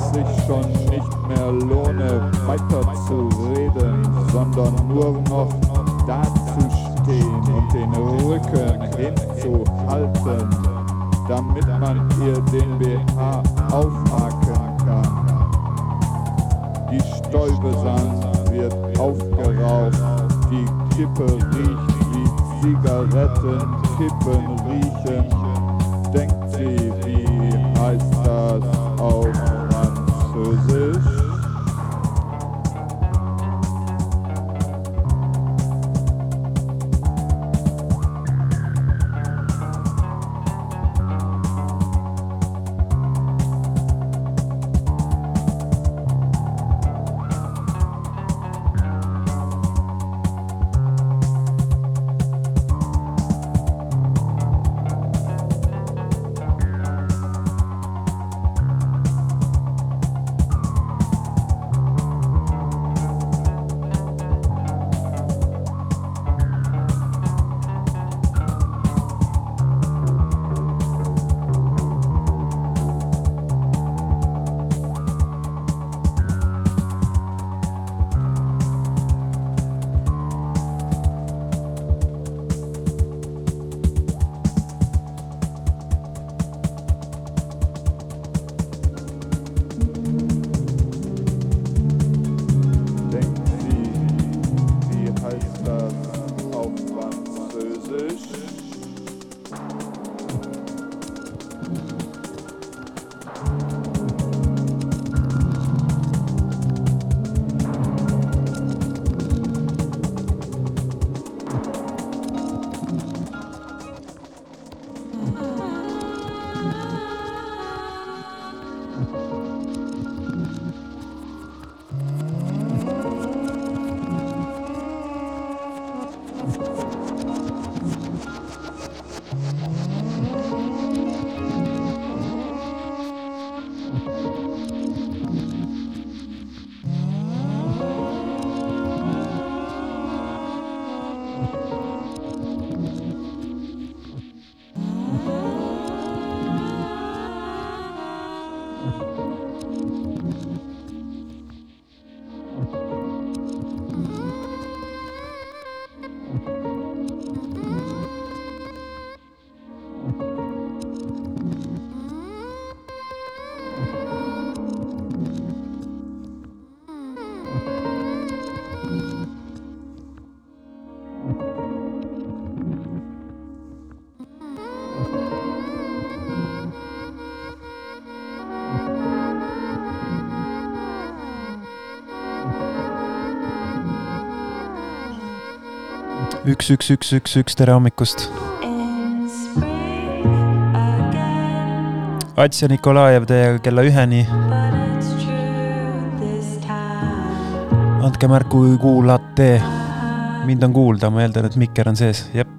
es sich schon nicht mehr lohne, weiter zu reden, sondern nur noch dazustehen und den Rücken hinzuhalten, damit man ihr den BH aufhaken kann. Die Stäubesand wird aufgeraucht, die Kippe riecht wie Zigaretten, Kippen riechen. üks, üks, üks, üks, üks, tere hommikust. Ats ja Nikolajev teiega kella üheni. andke märku, kui kuulate. mind on kuulda, ma eeldan, et mikker on sees, jep.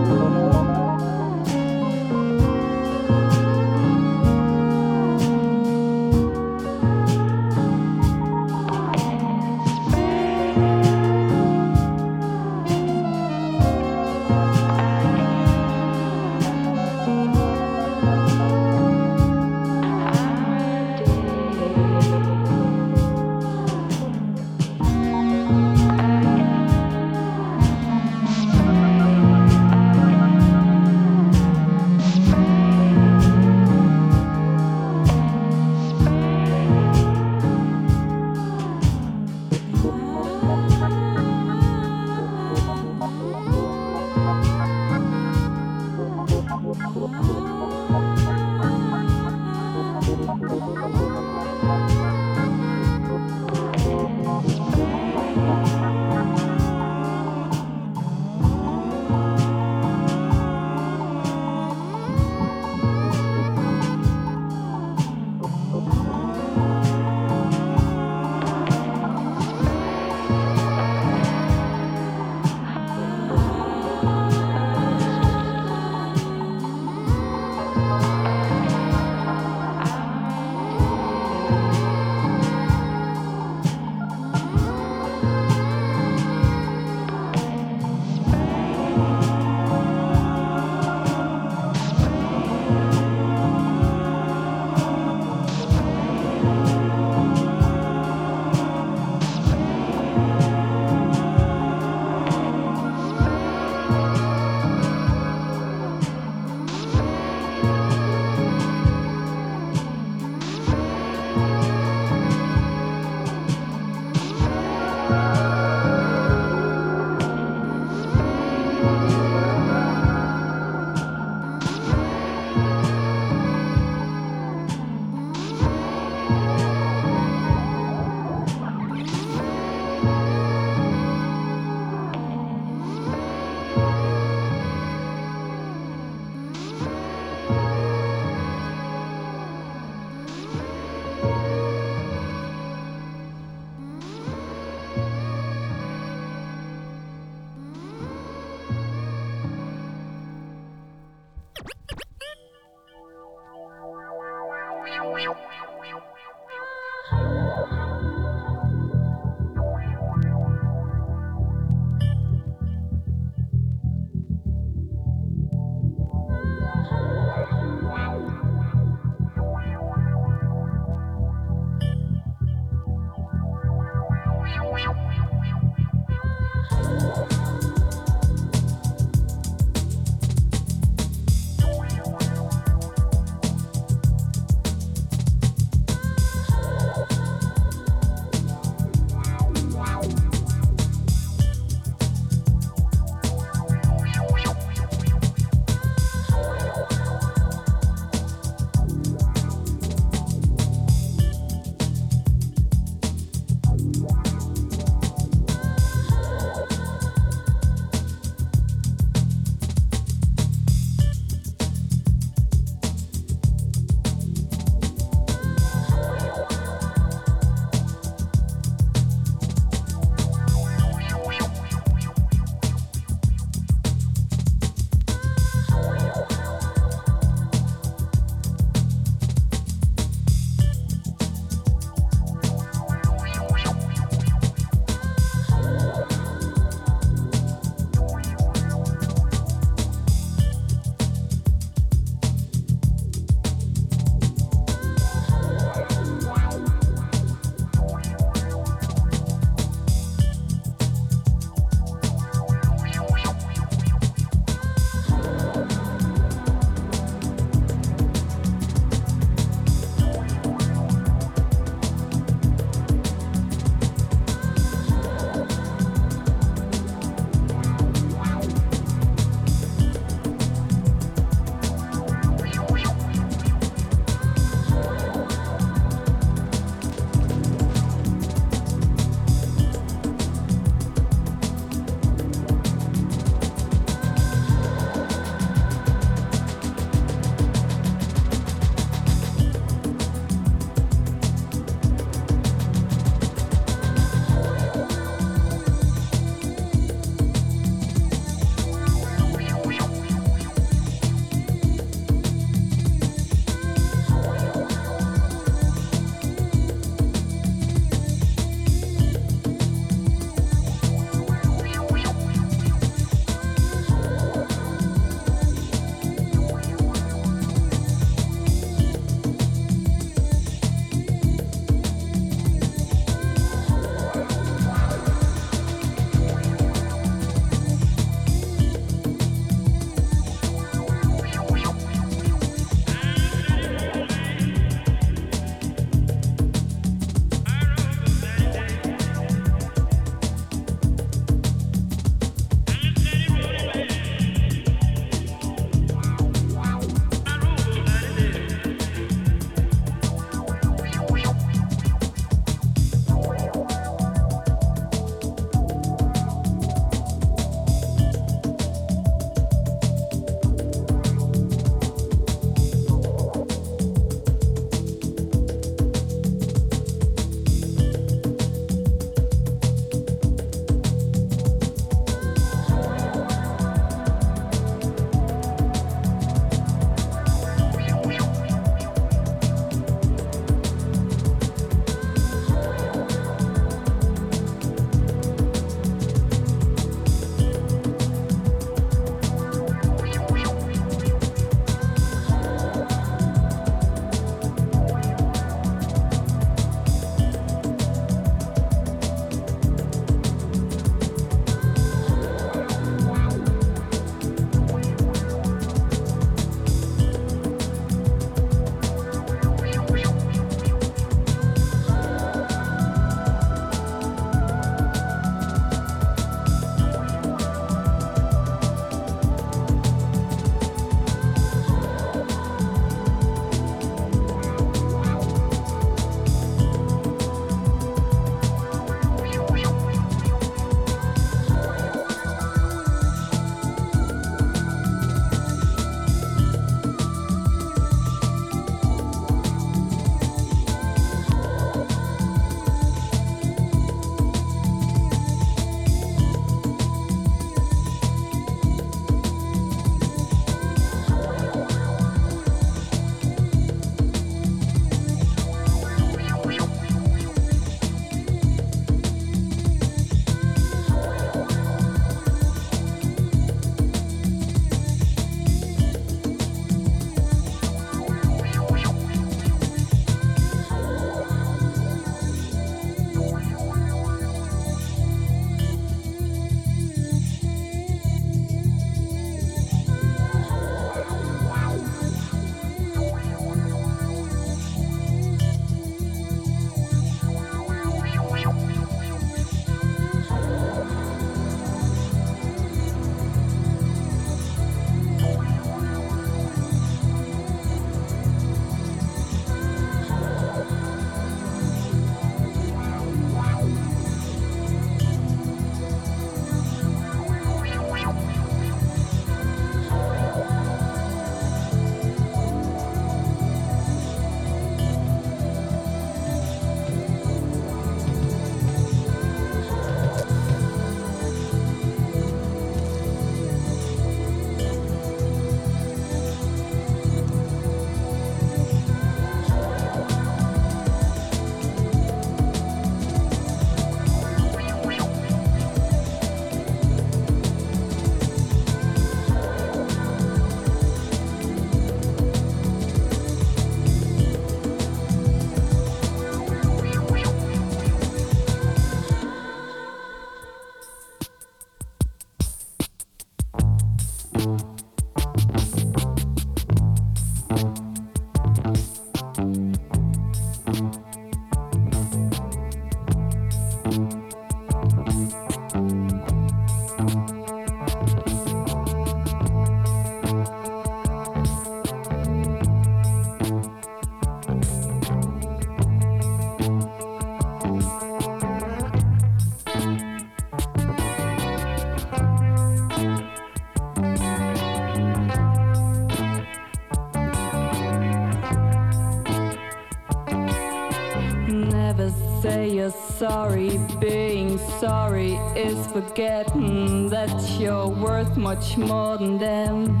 Sorry. Being sorry is forgetting that you're worth much more than them.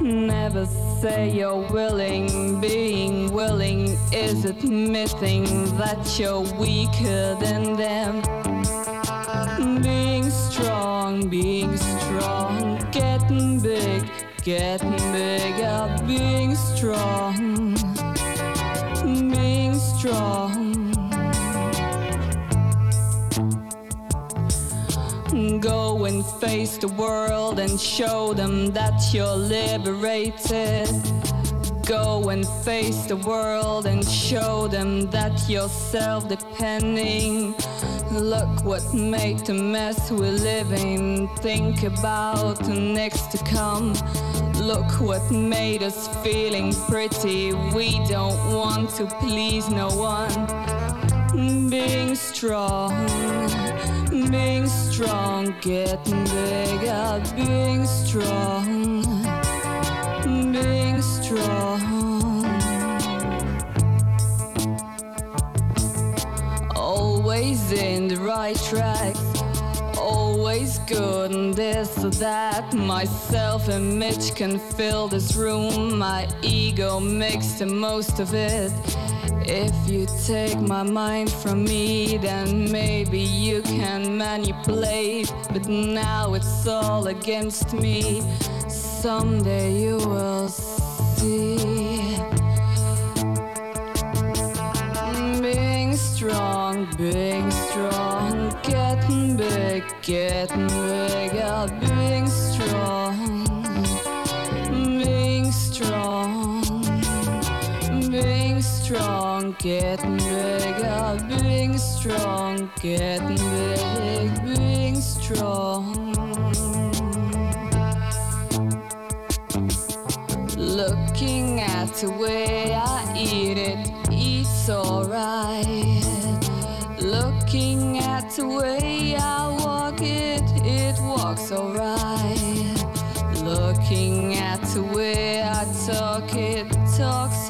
Never say you're willing. Being willing is admitting that you're weaker than them. Being strong, being strong, getting big, getting bigger, being strong, face the world and show them that you're liberated. Go and face the world and show them that you're self depending. Look what made the mess we're living. Think about the next to come. Look what made us feeling pretty. We don't want to please no one. Being strong, being strong, getting bigger, being strong, being strong. Always in the right track, always good and this or that. My self image can fill this room, my ego makes the most of it. If you take my mind from me, then maybe you can manipulate. But now it's all against me. Someday you will see. Being strong, being strong, getting big, getting bigger, being strong, strong, getting bigger, being strong, getting big, being strong. Looking at the way I eat it, it's alright. Looking at the way I walk it, it walks alright. Looking at the way I talk it, talks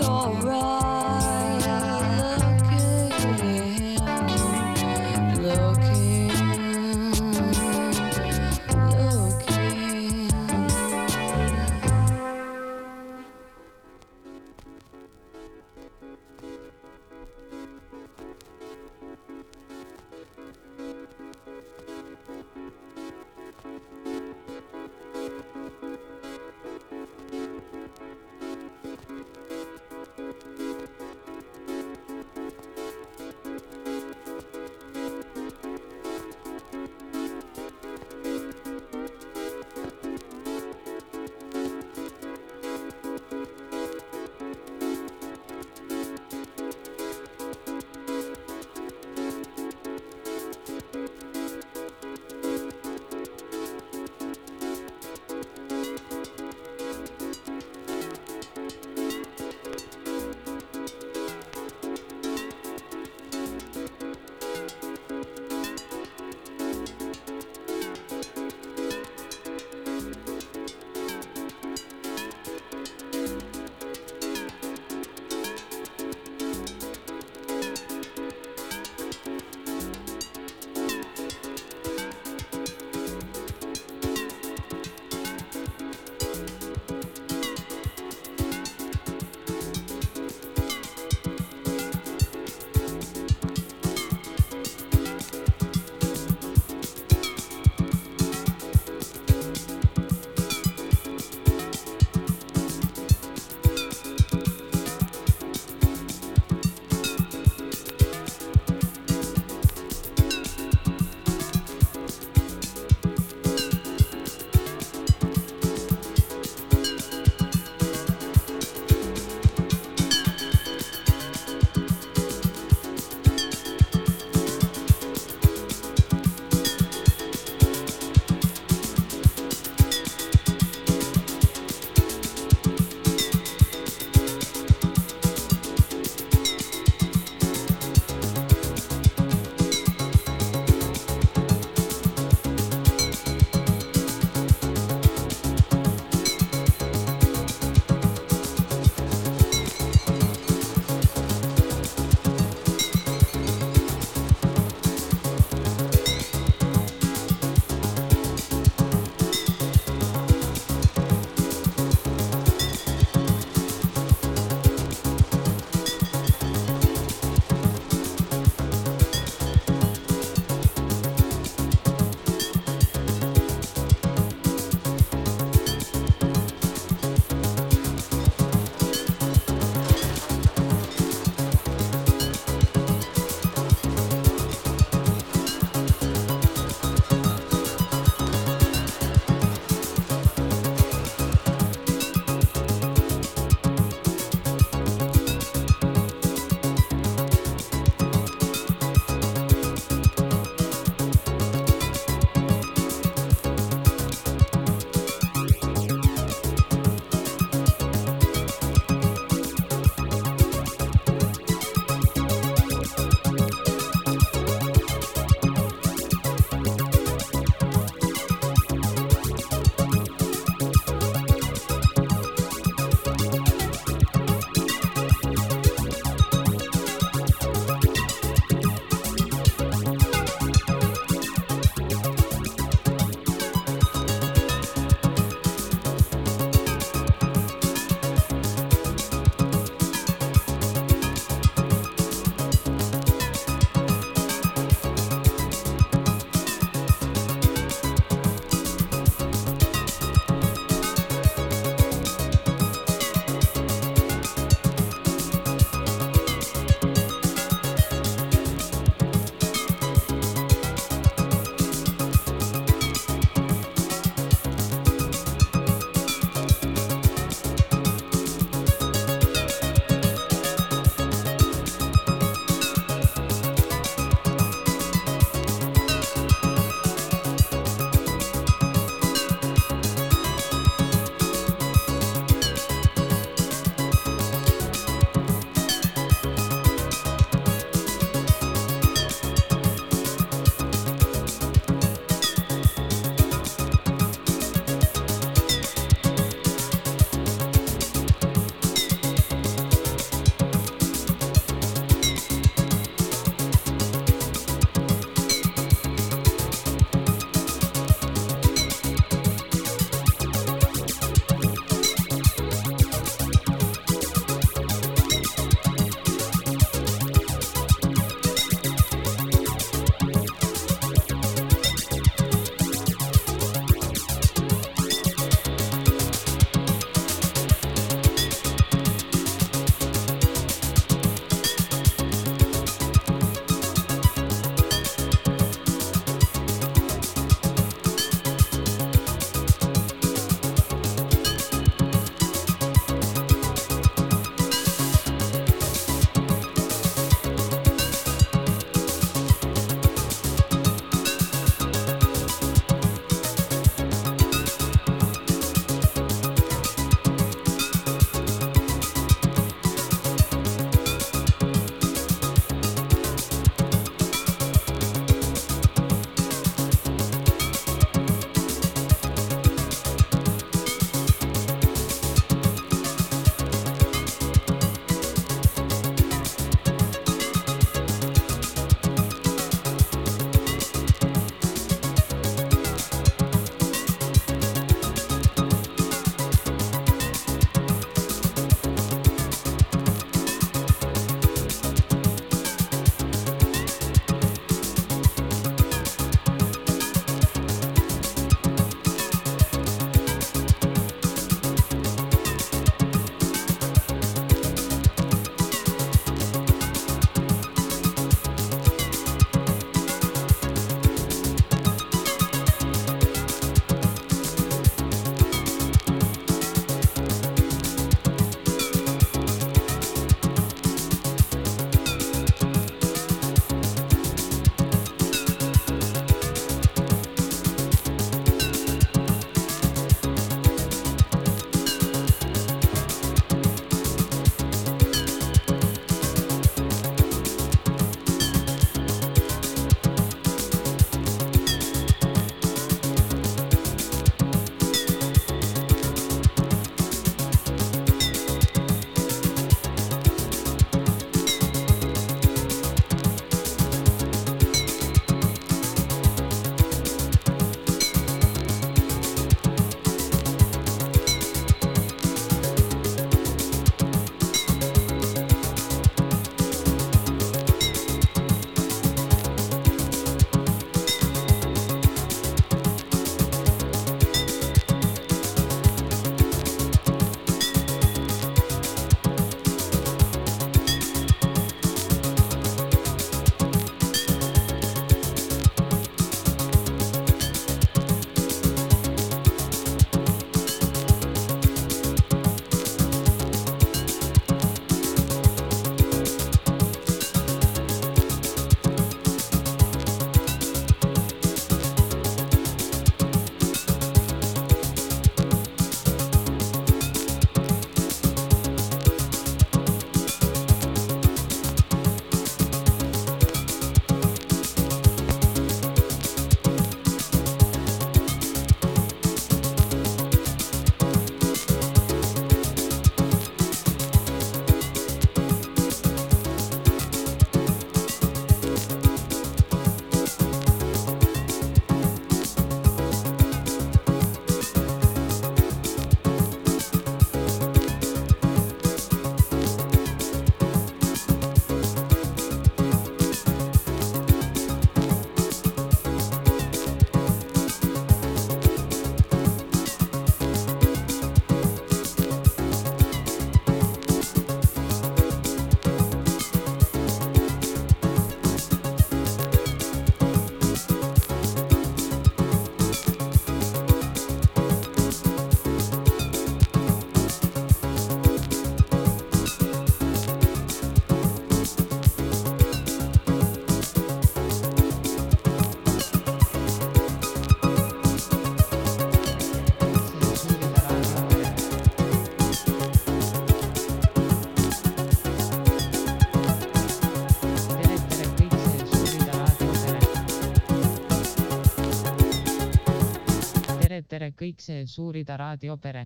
kõik see Suurida raadiopere.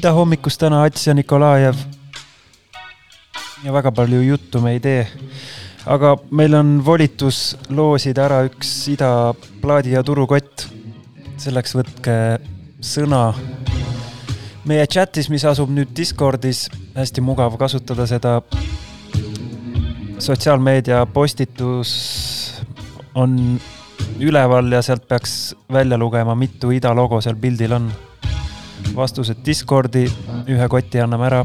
ida hommikus täna Ats ja Nikolajev ja väga palju juttu me ei tee. aga meil on volitus loosida ära üks ida plaadi ja turukott. selleks võtke sõna meie chatis, mis asub nüüd Discordis, hästi mugav kasutada seda. sotsiaalmeedia postitus on üleval ja sealt peaks välja lugema, mitu ida logo seal pildil on. vastused Discordi, ühe koti anname ära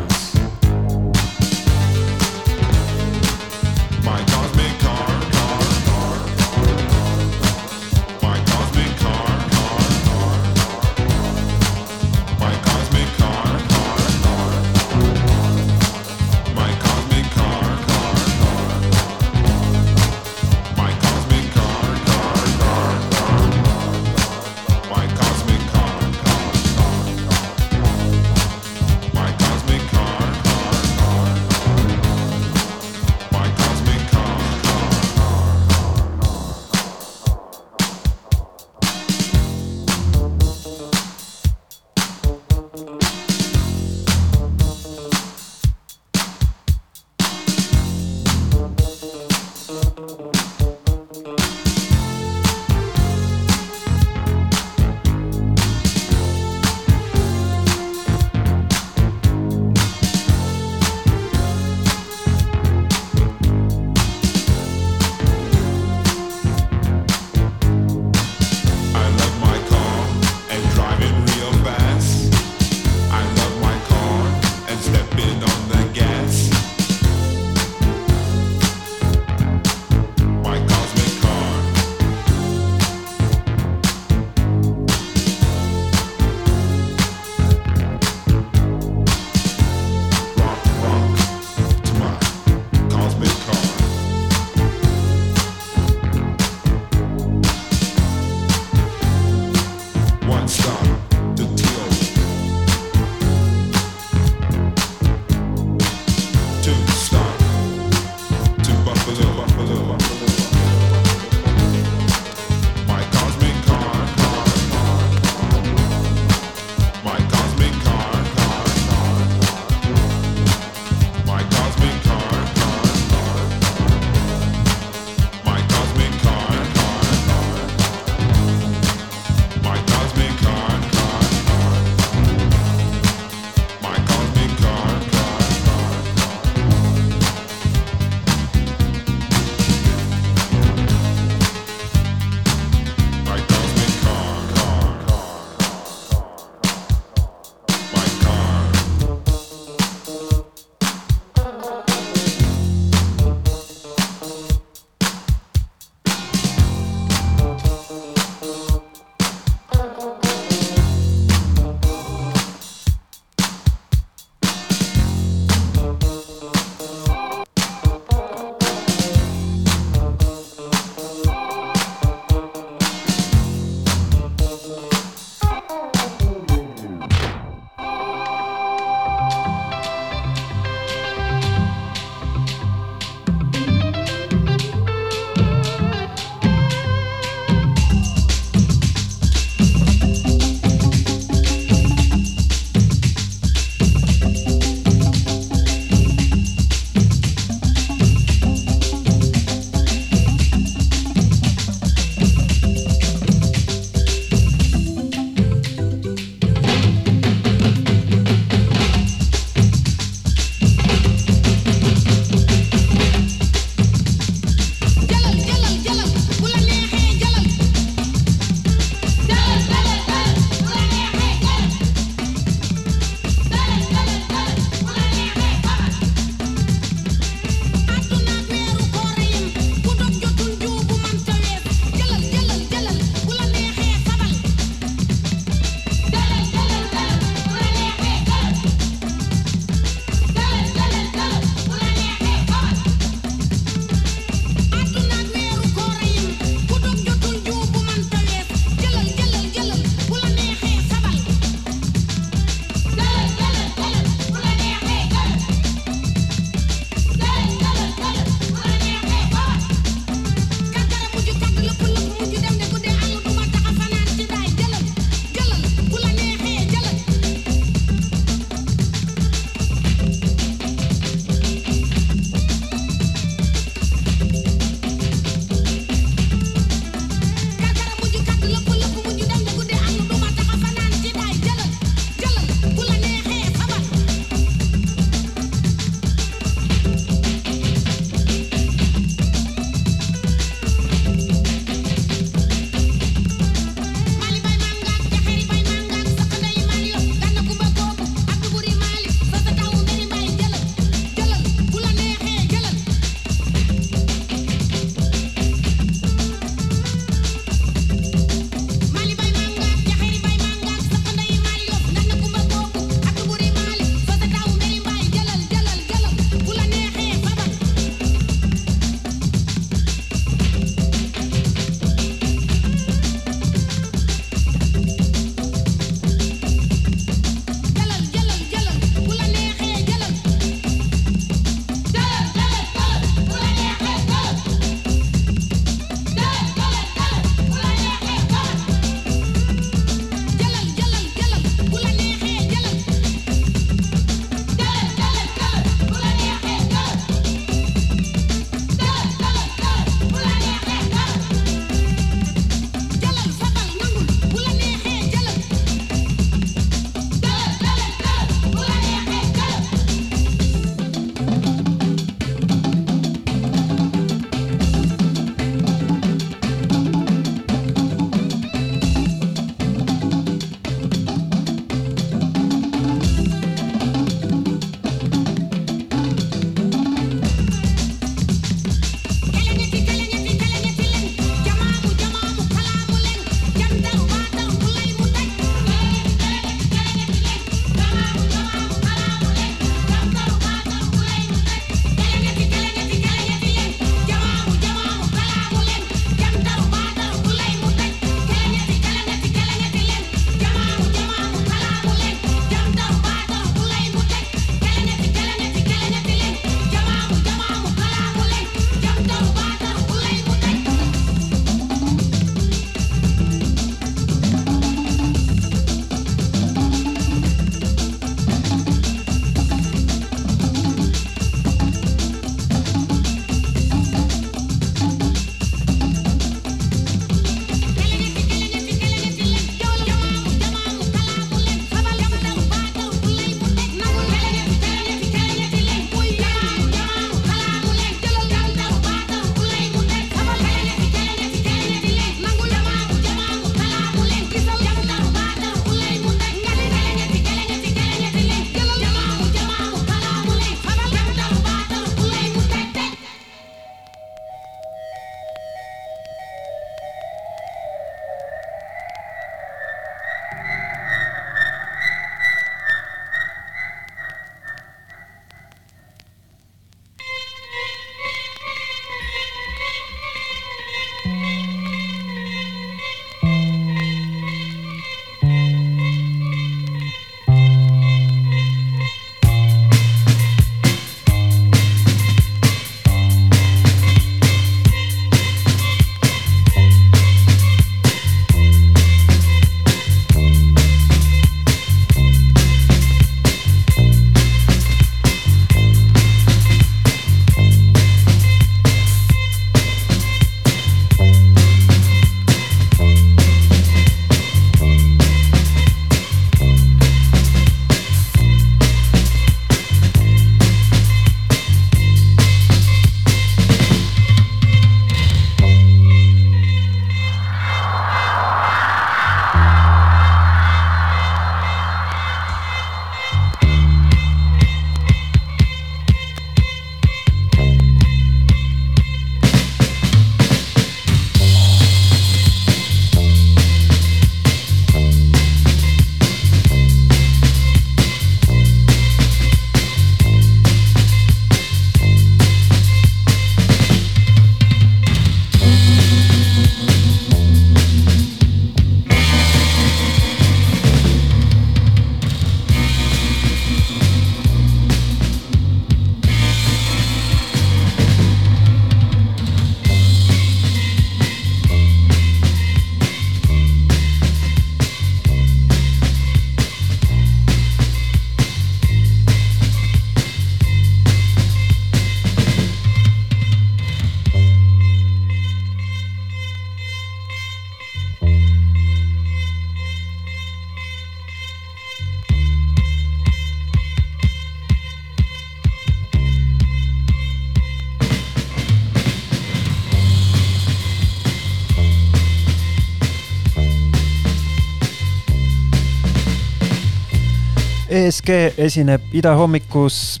ESG esineb idahommikus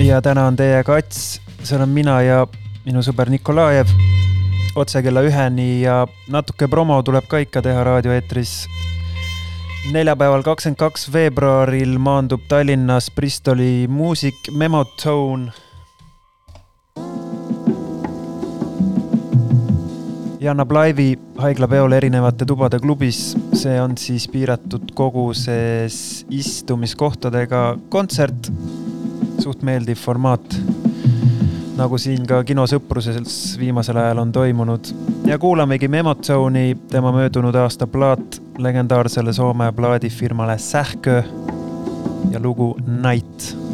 ja täna on teiega Ats, see olen mina ja minu sõber Nikolajev. otse kella üheni ja natuke promo tuleb ka ikka teha raadioeetris. neljapäeval, kakskümmend kaks veebruaril maandub Tallinnas Bristoli muusik Memotone annab laivi haiglapeol erinevate tubade klubis. see on siis piiratud koguses istumiskohtadega kontsert. suht meeldiv formaat. nagu siin ka kinosõpruses viimasel ajal on toimunud ja kuulamegi Memotsone'i, tema möödunud aasta plaat legendaarsele Soome plaadifirmale Sähkö ja lugu Night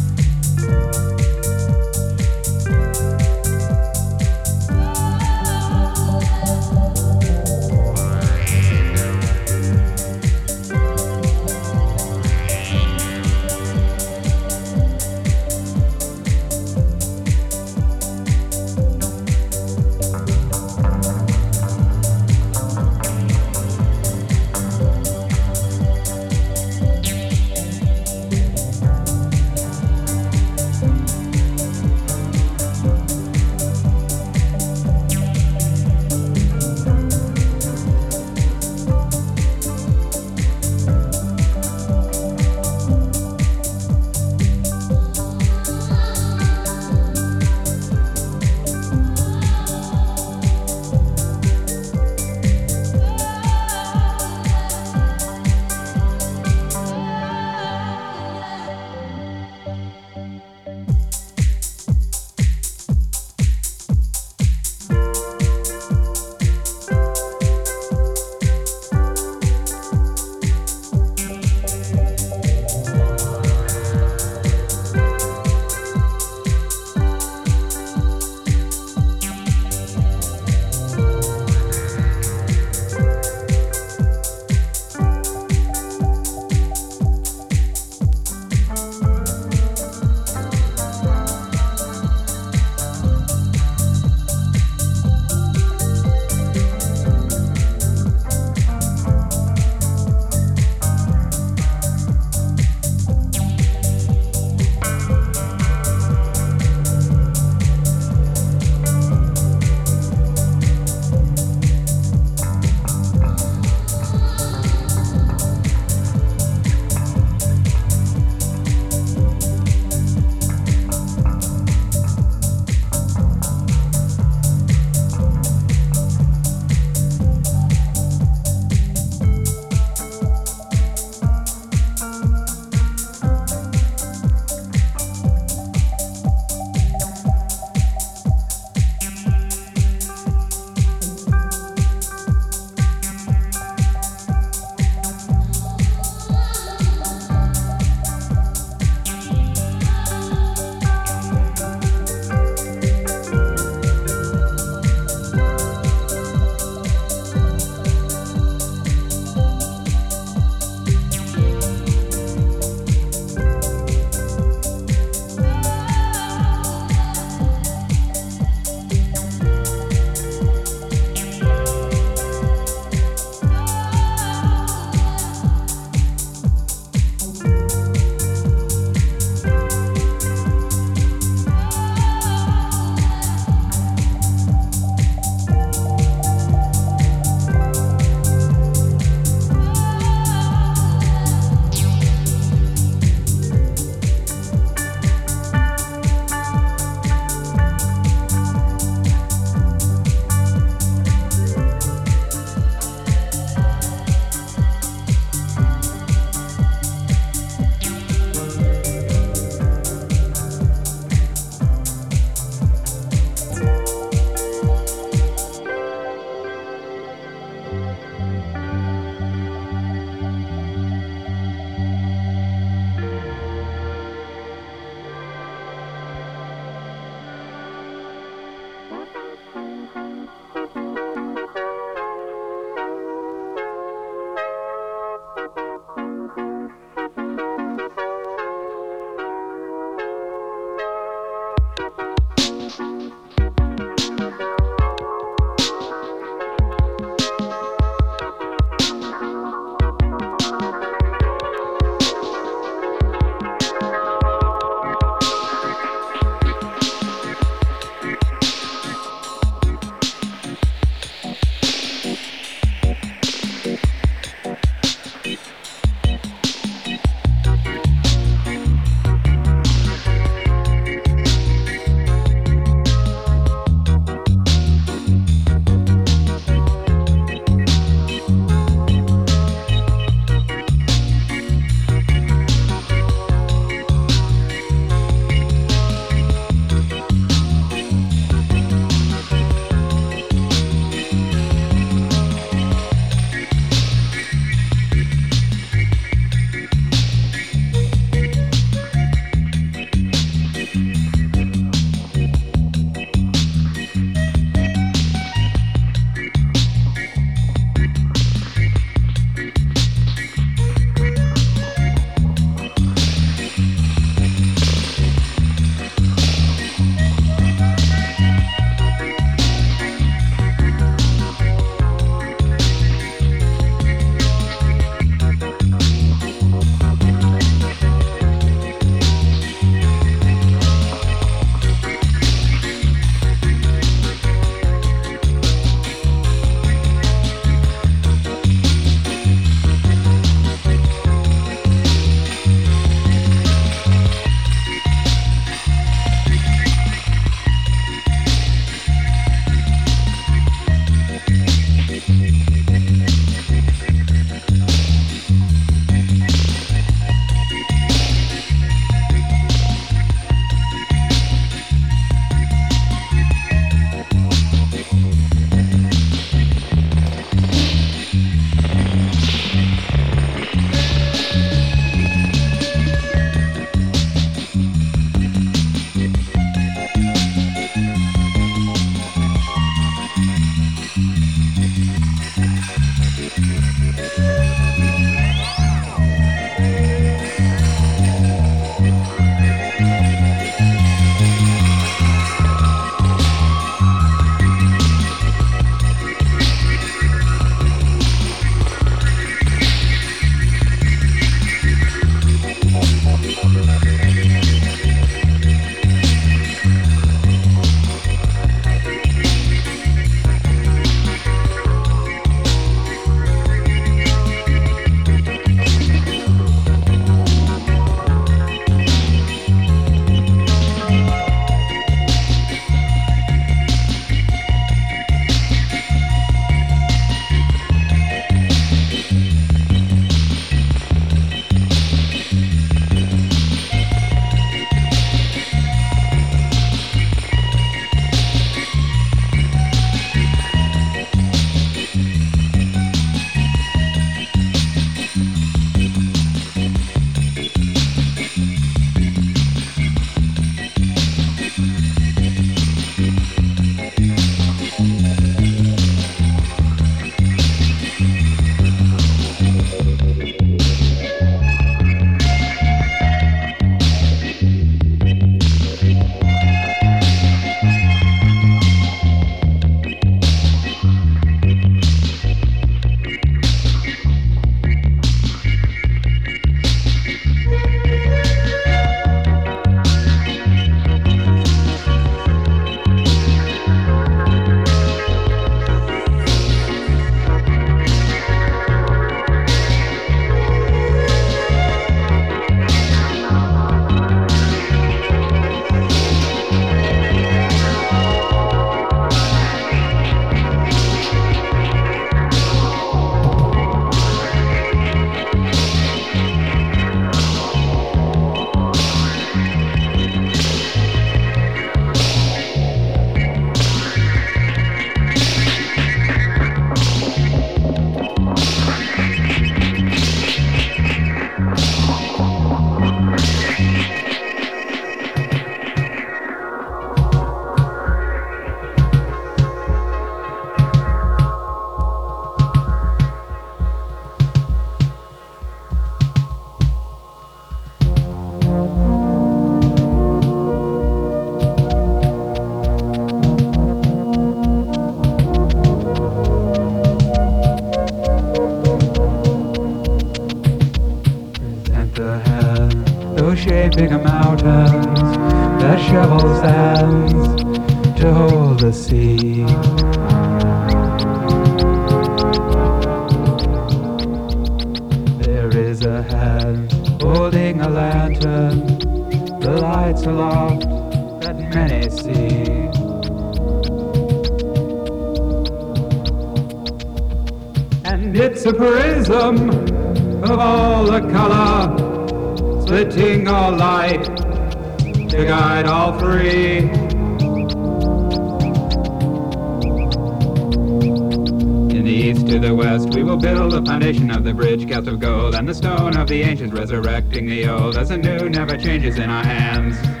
the bridge cast of gold, and the stone of the ancient resurrecting the old, as the new never changes in our hands.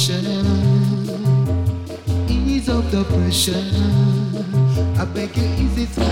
pressure, ease of the pressure. I beg you, ease it.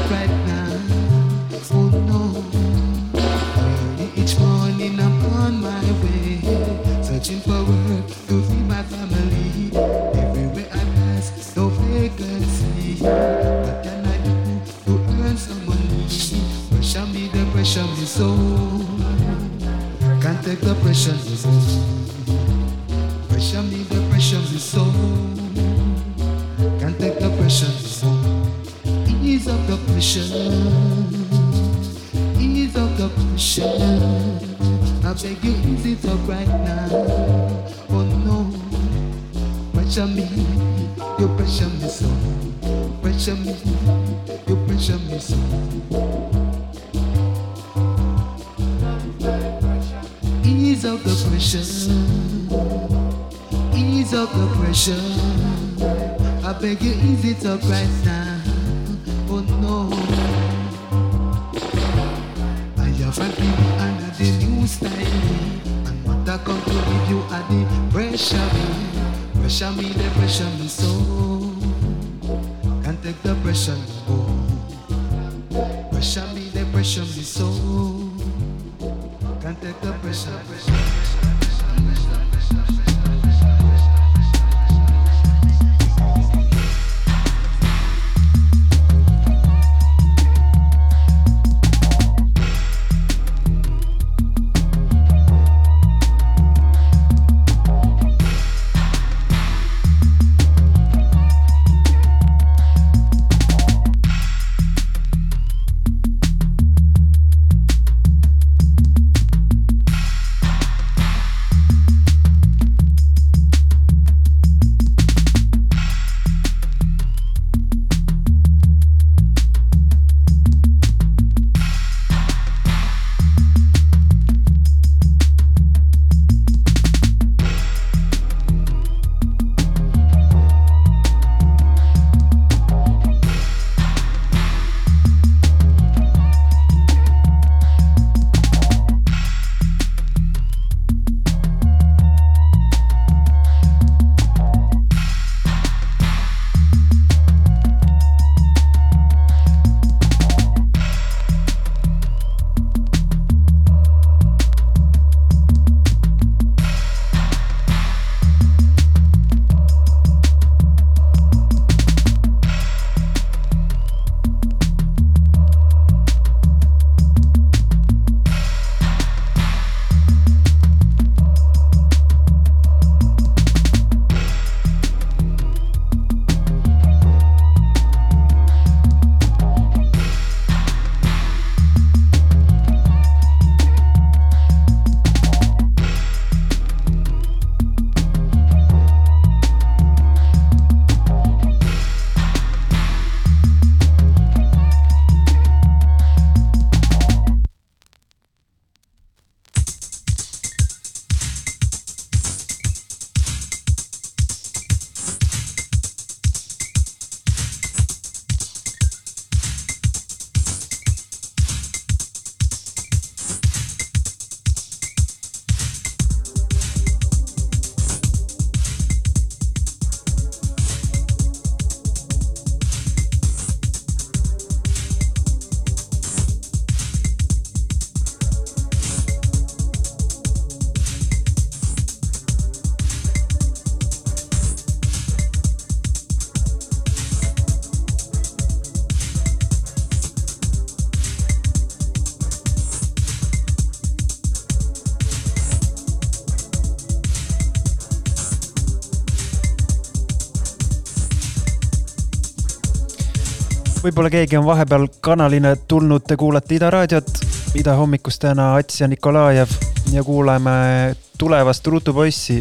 Võib-olla keegi on vahepeal kanaline tulnud, te kuulate Ida raadiot, Ida hommikust täna Ats ja Nikolajev ja kuuleme tulevast Ruutupoissi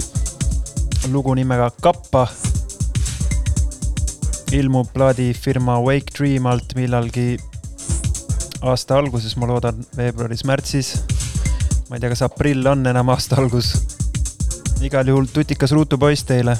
lugu nimega Kappa. ilmub plaadifirma Wake Dream alt millalgi aasta alguses, ma loodan veebruaris-märtsis. ma ei tea, kas aprill on enam aasta algus. igal juhul tutikas Ruutupoiss teile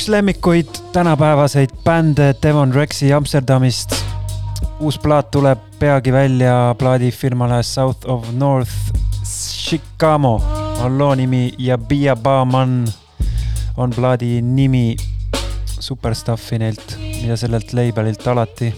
üks lemmikuid tänapäevaseid bände Devon Rexi Amsterdamist. uus plaat tuleb peagi välja plaadifirmale South of North Chicago on loo nimi ja Bia Baaman on plaadi nimi. super stuff'i neilt ja sellelt label'ilt alati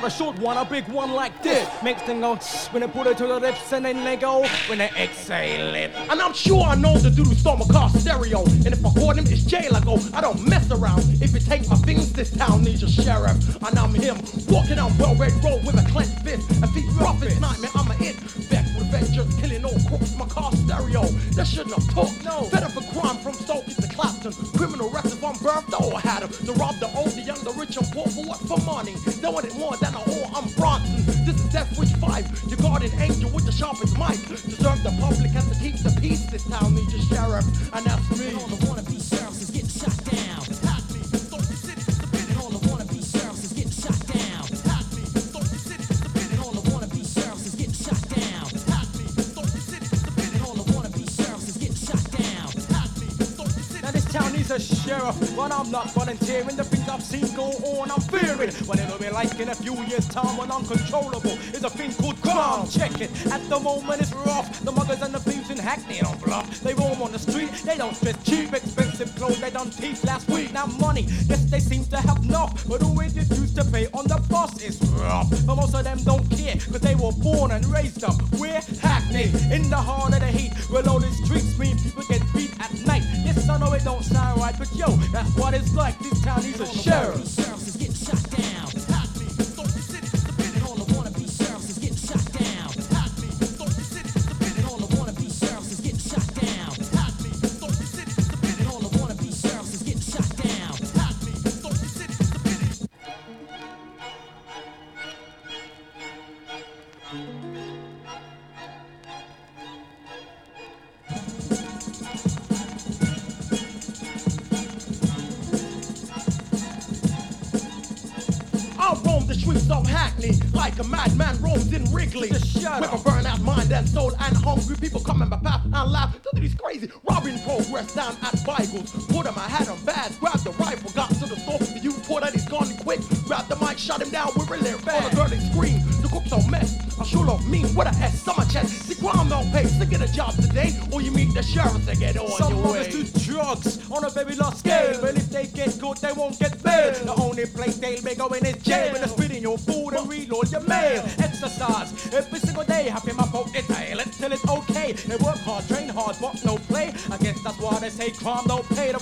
not a short one, a big one like this. Makes them go when they put it to the lips and then they go when they exhale it. And I'm sure I know the dude who stole my car stereo. And if I caught him, it's jail I go. I don't mess around. If you take my things, this town needs a sheriff. And I'm him, walking on well red road with a clenched the sharpest mic. To serve the public and to keep the peace. This town needs a sheriff, and that's me. But I'm not volunteering. The things I've seen go on, I'm fearing. What it'll be like in a few years' time when uncontrollable is a thing called crime. Check it. At the moment it's rough. The muggers and the thieves Hackney don't bluff. They roam on the street. They don't dress cheap, expensive clothes. They don't teeth last week. Now money, yes they seem to have enough, but it used to pay on the bus is rough. But most of them don't care, cause they were born and raised up. We're Hackney, in the heart of the heat, where the streets mean people get beat at night. Yes, I know it don't sound right, but yo, that's what it's like. This town needs a sheriff. Sheriffs soul and hungry people coming by path and laugh. Look at these crazy robbing progress down at Beigels. Put on my hat on bags, grab the rifle, got to the store. The youth put that he's gone quick. Grab the mic, shot him down with really bad. On the girl they scream, the cook's a mess. I sure love mean with a S on my chest. See, crime don't pay to get a job today, or you meet the sheriff to get on Some your way. muggers do drugs on a baby large they don't pay the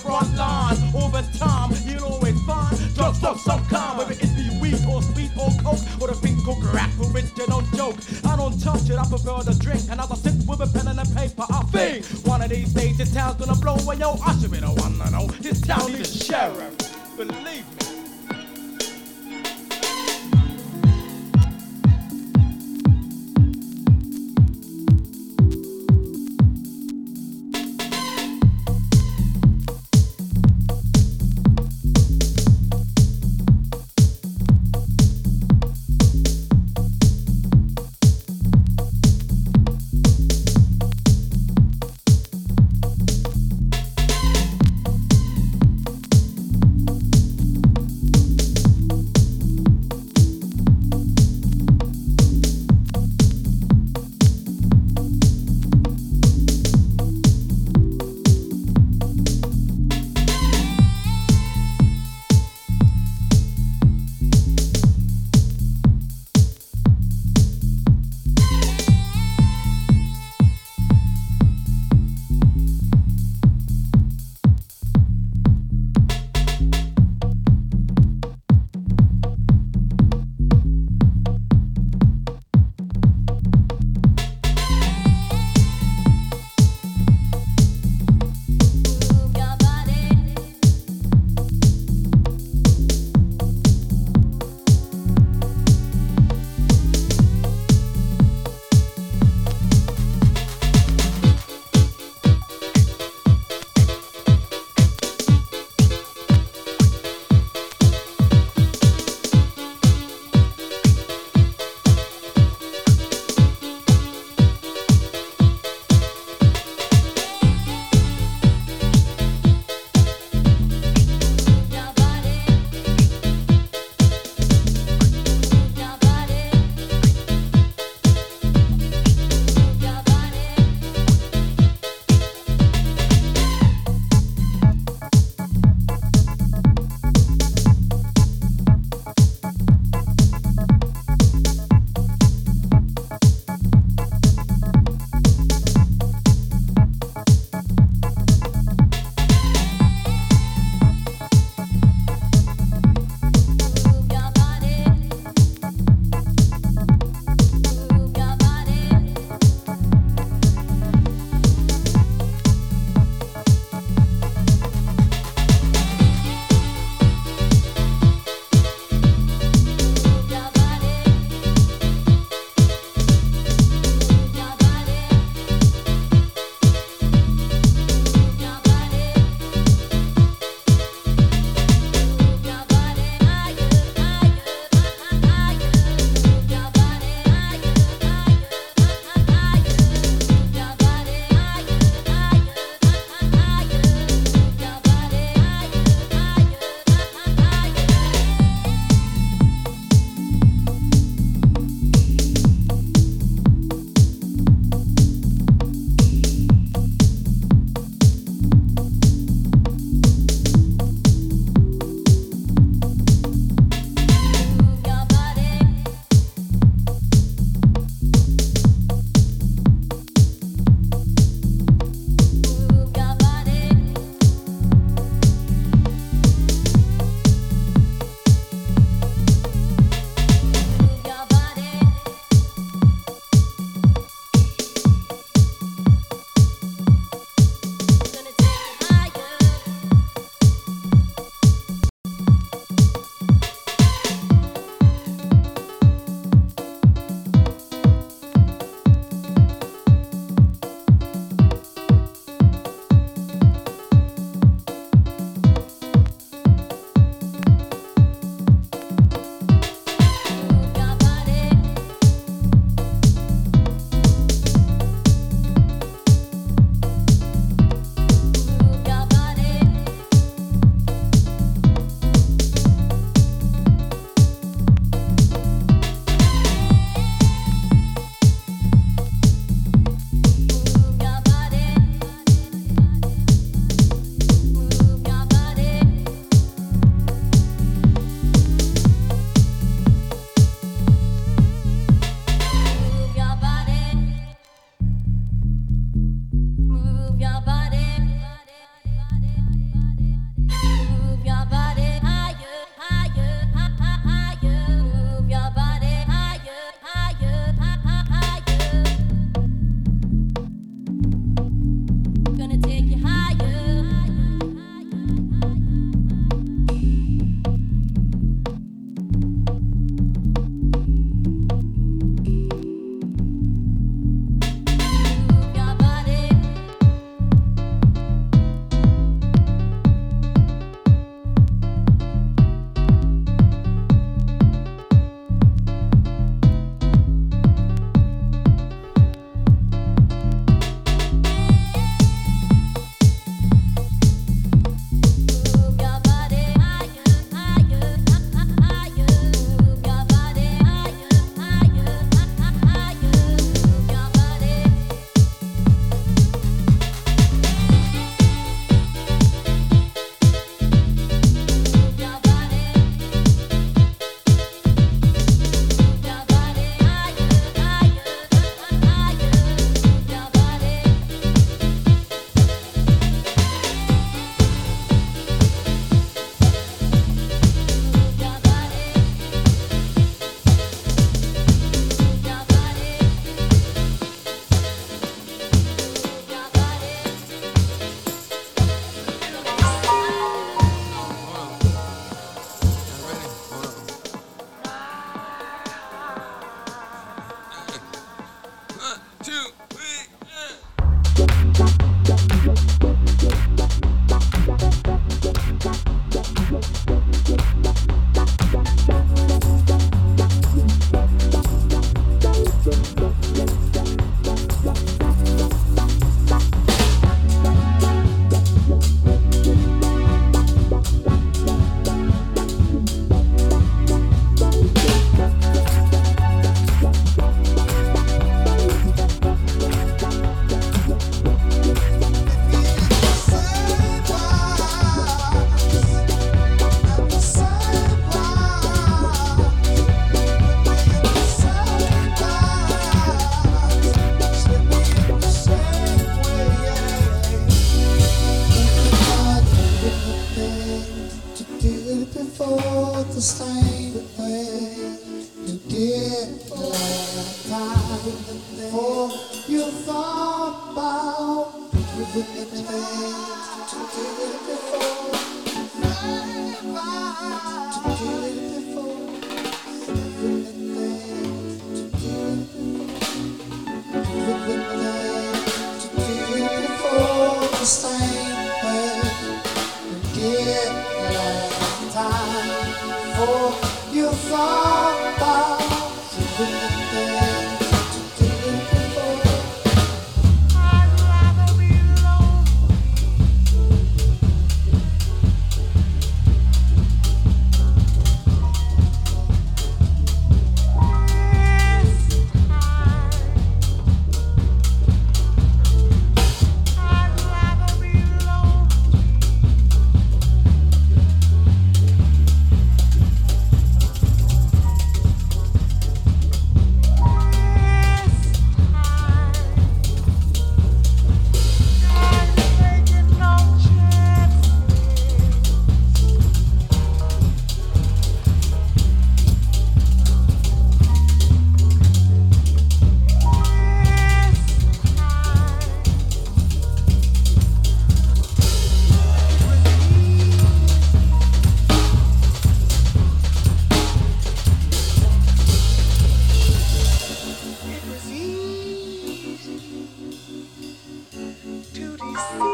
ま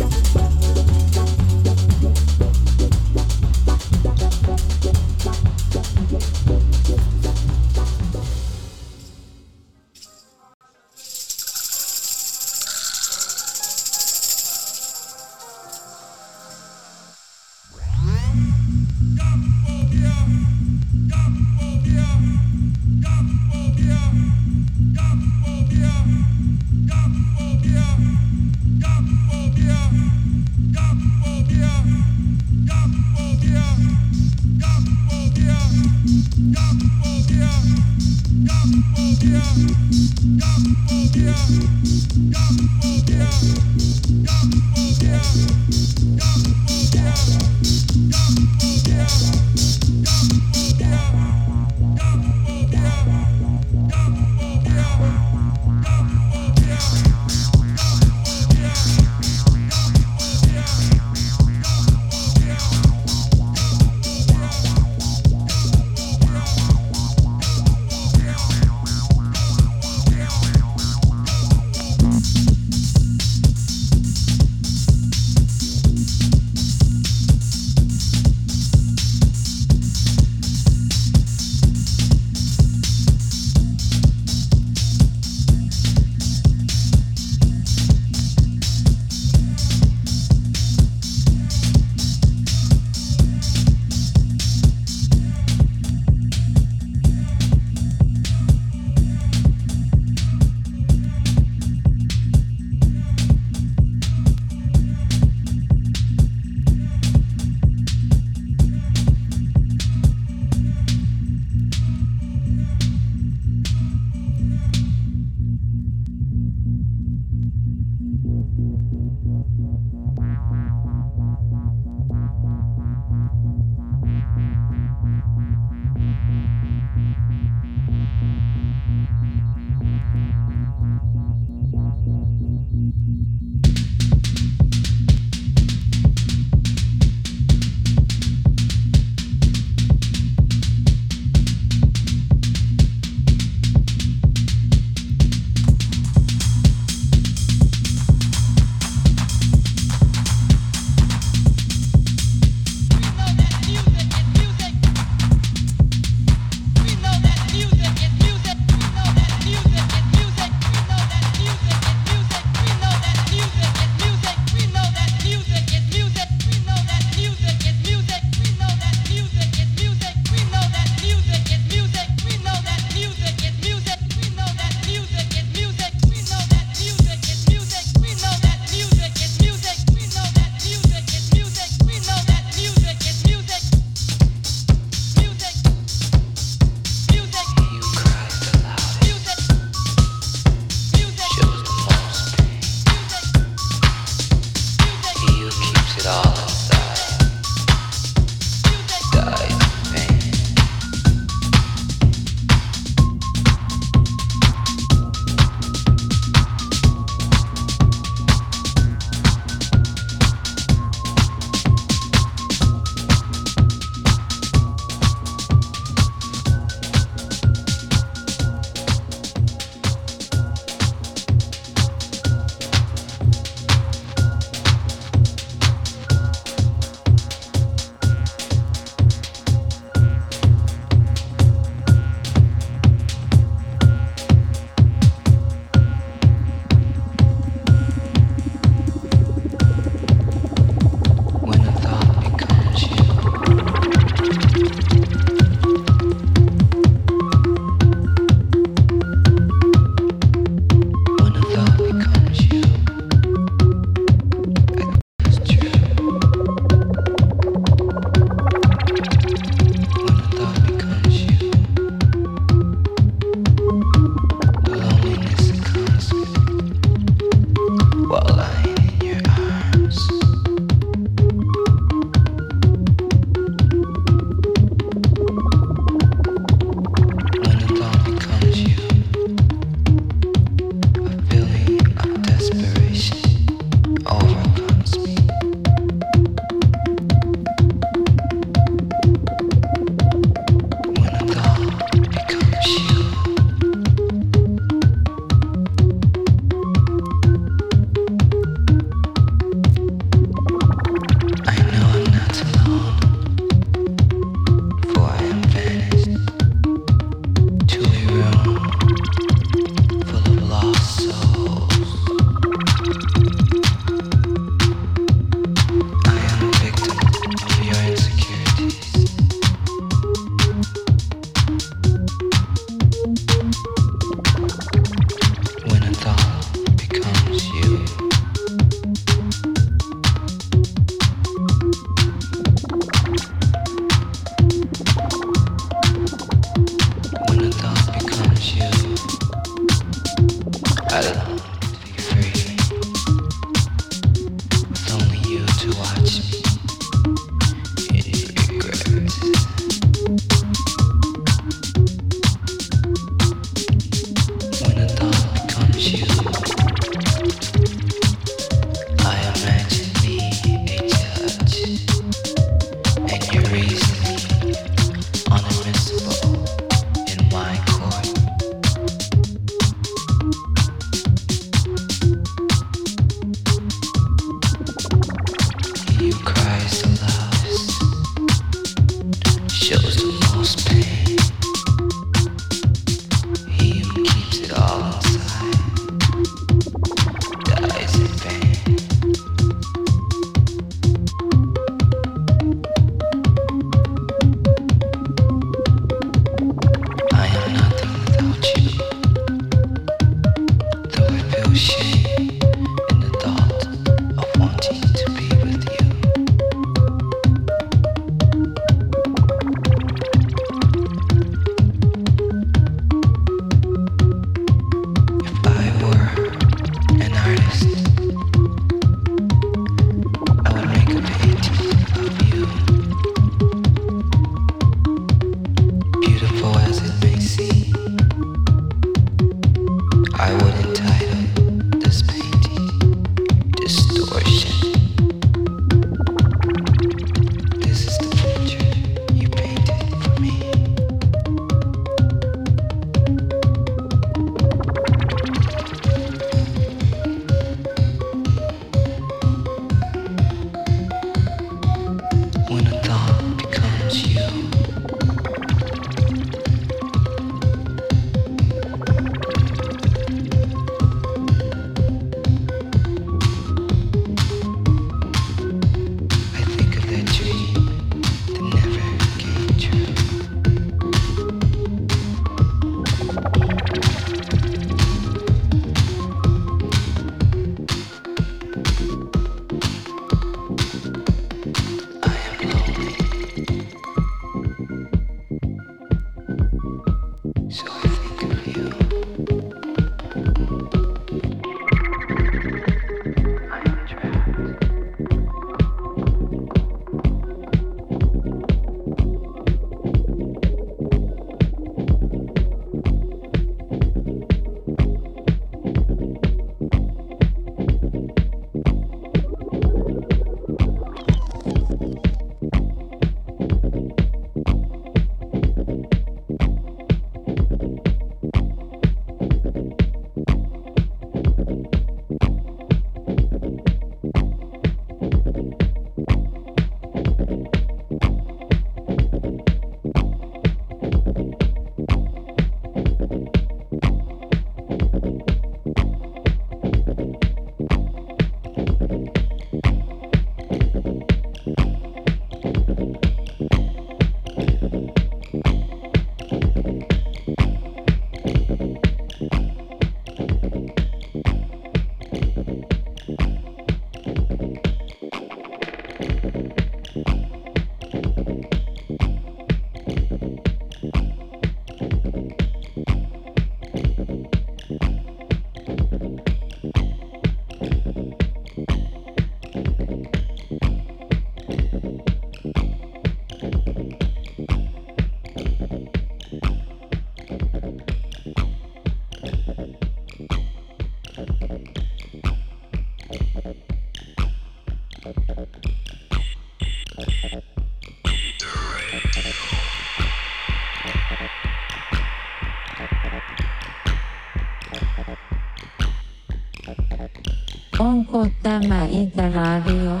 满意在哪里哟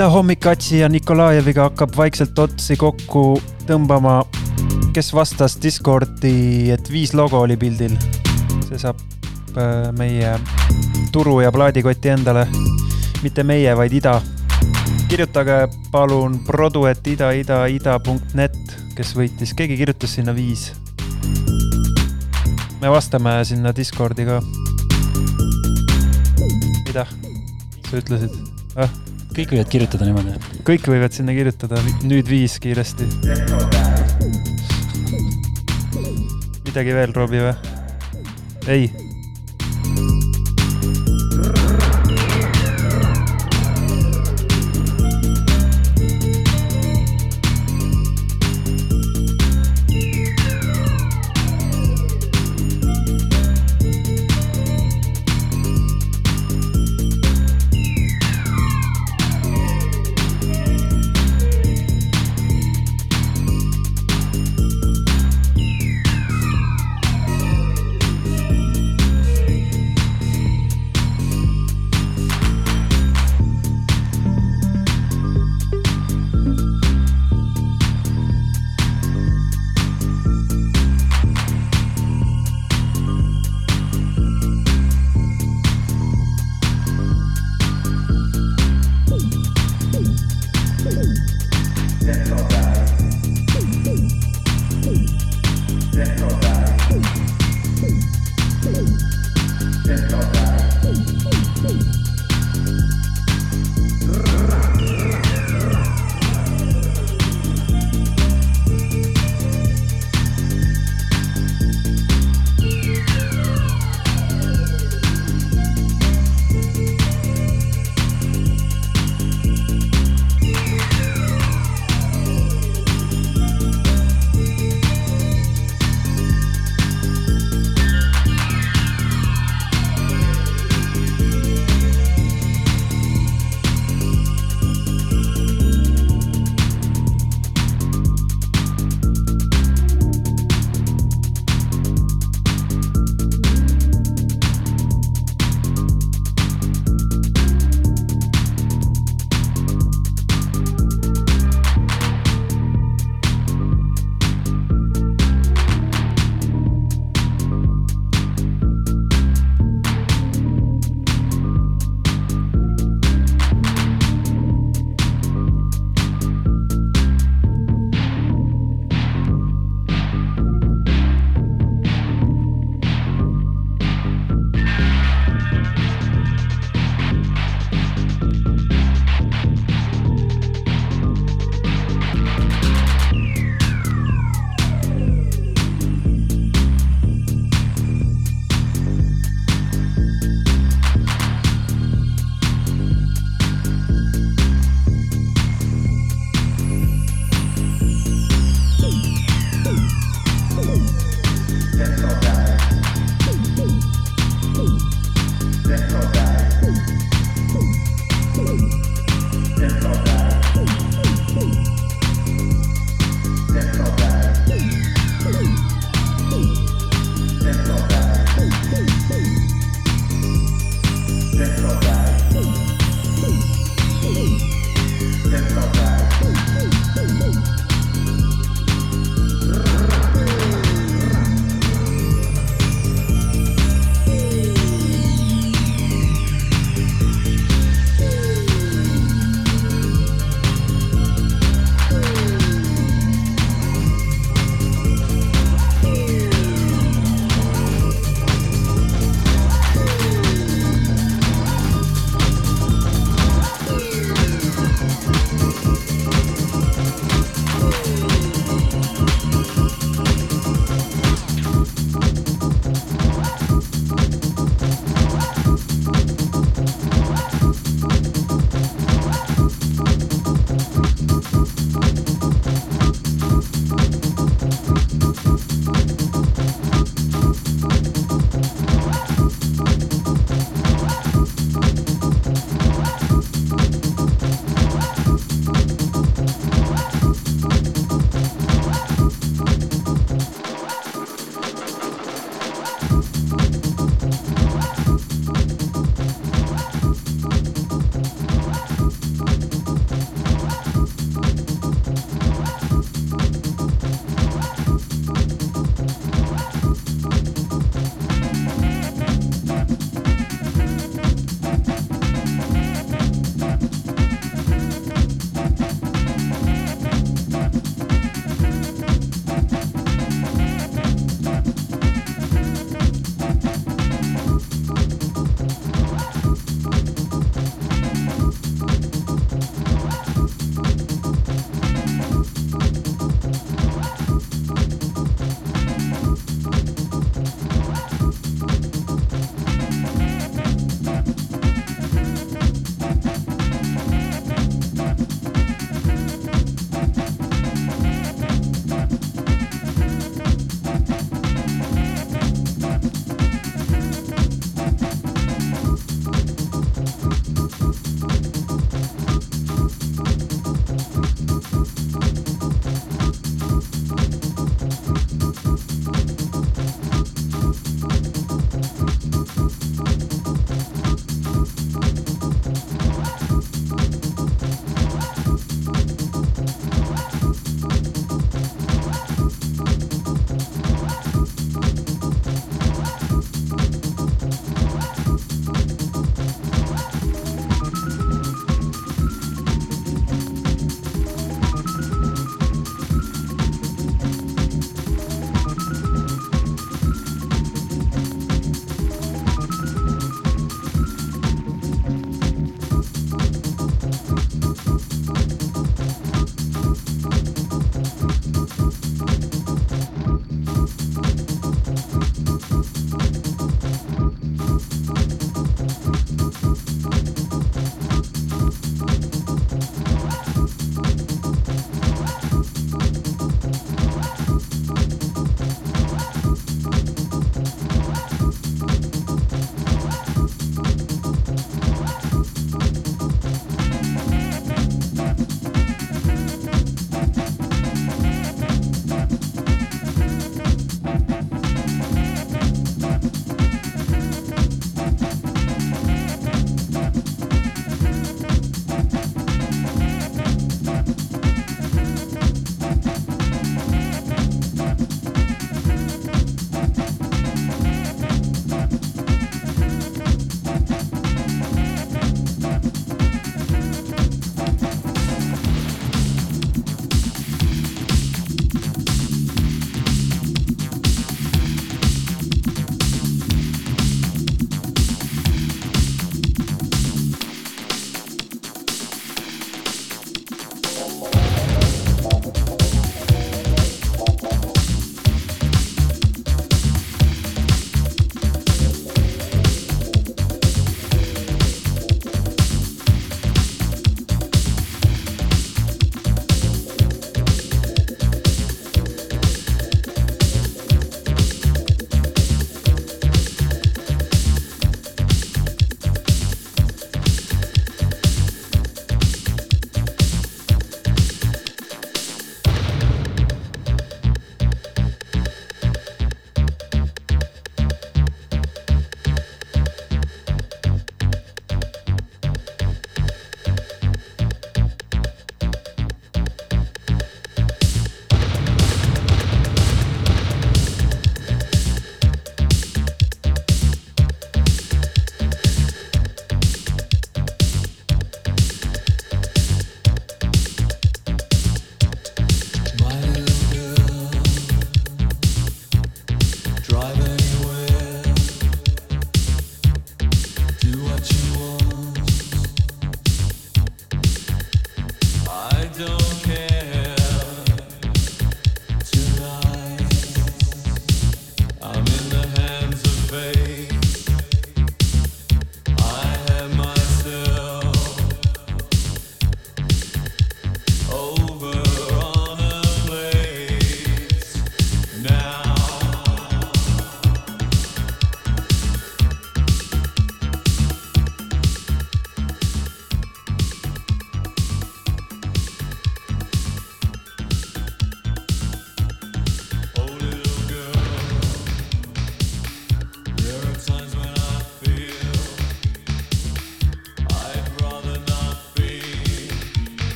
idahommik Katsi ja Nikolajeviga hakkab vaikselt otsi kokku tõmbama. kes vastas Discordi, et viis logo oli pildil? see saab äh, meie turu ja plaadikoti endale. mitte meie, vaid ida. kirjutage palun produ, et ida, ida, ida.net, kes võitis, keegi kirjutas sinna viis. me vastame sinna Discordi ka. mida sa ütlesid ah?? Kõik võivad kirjutada niimoodi. kõik võivad sinna kirjutada, nüüd viis kiiresti. midagi veel, Robbie või? ei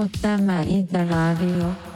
こたまいだらあるよ。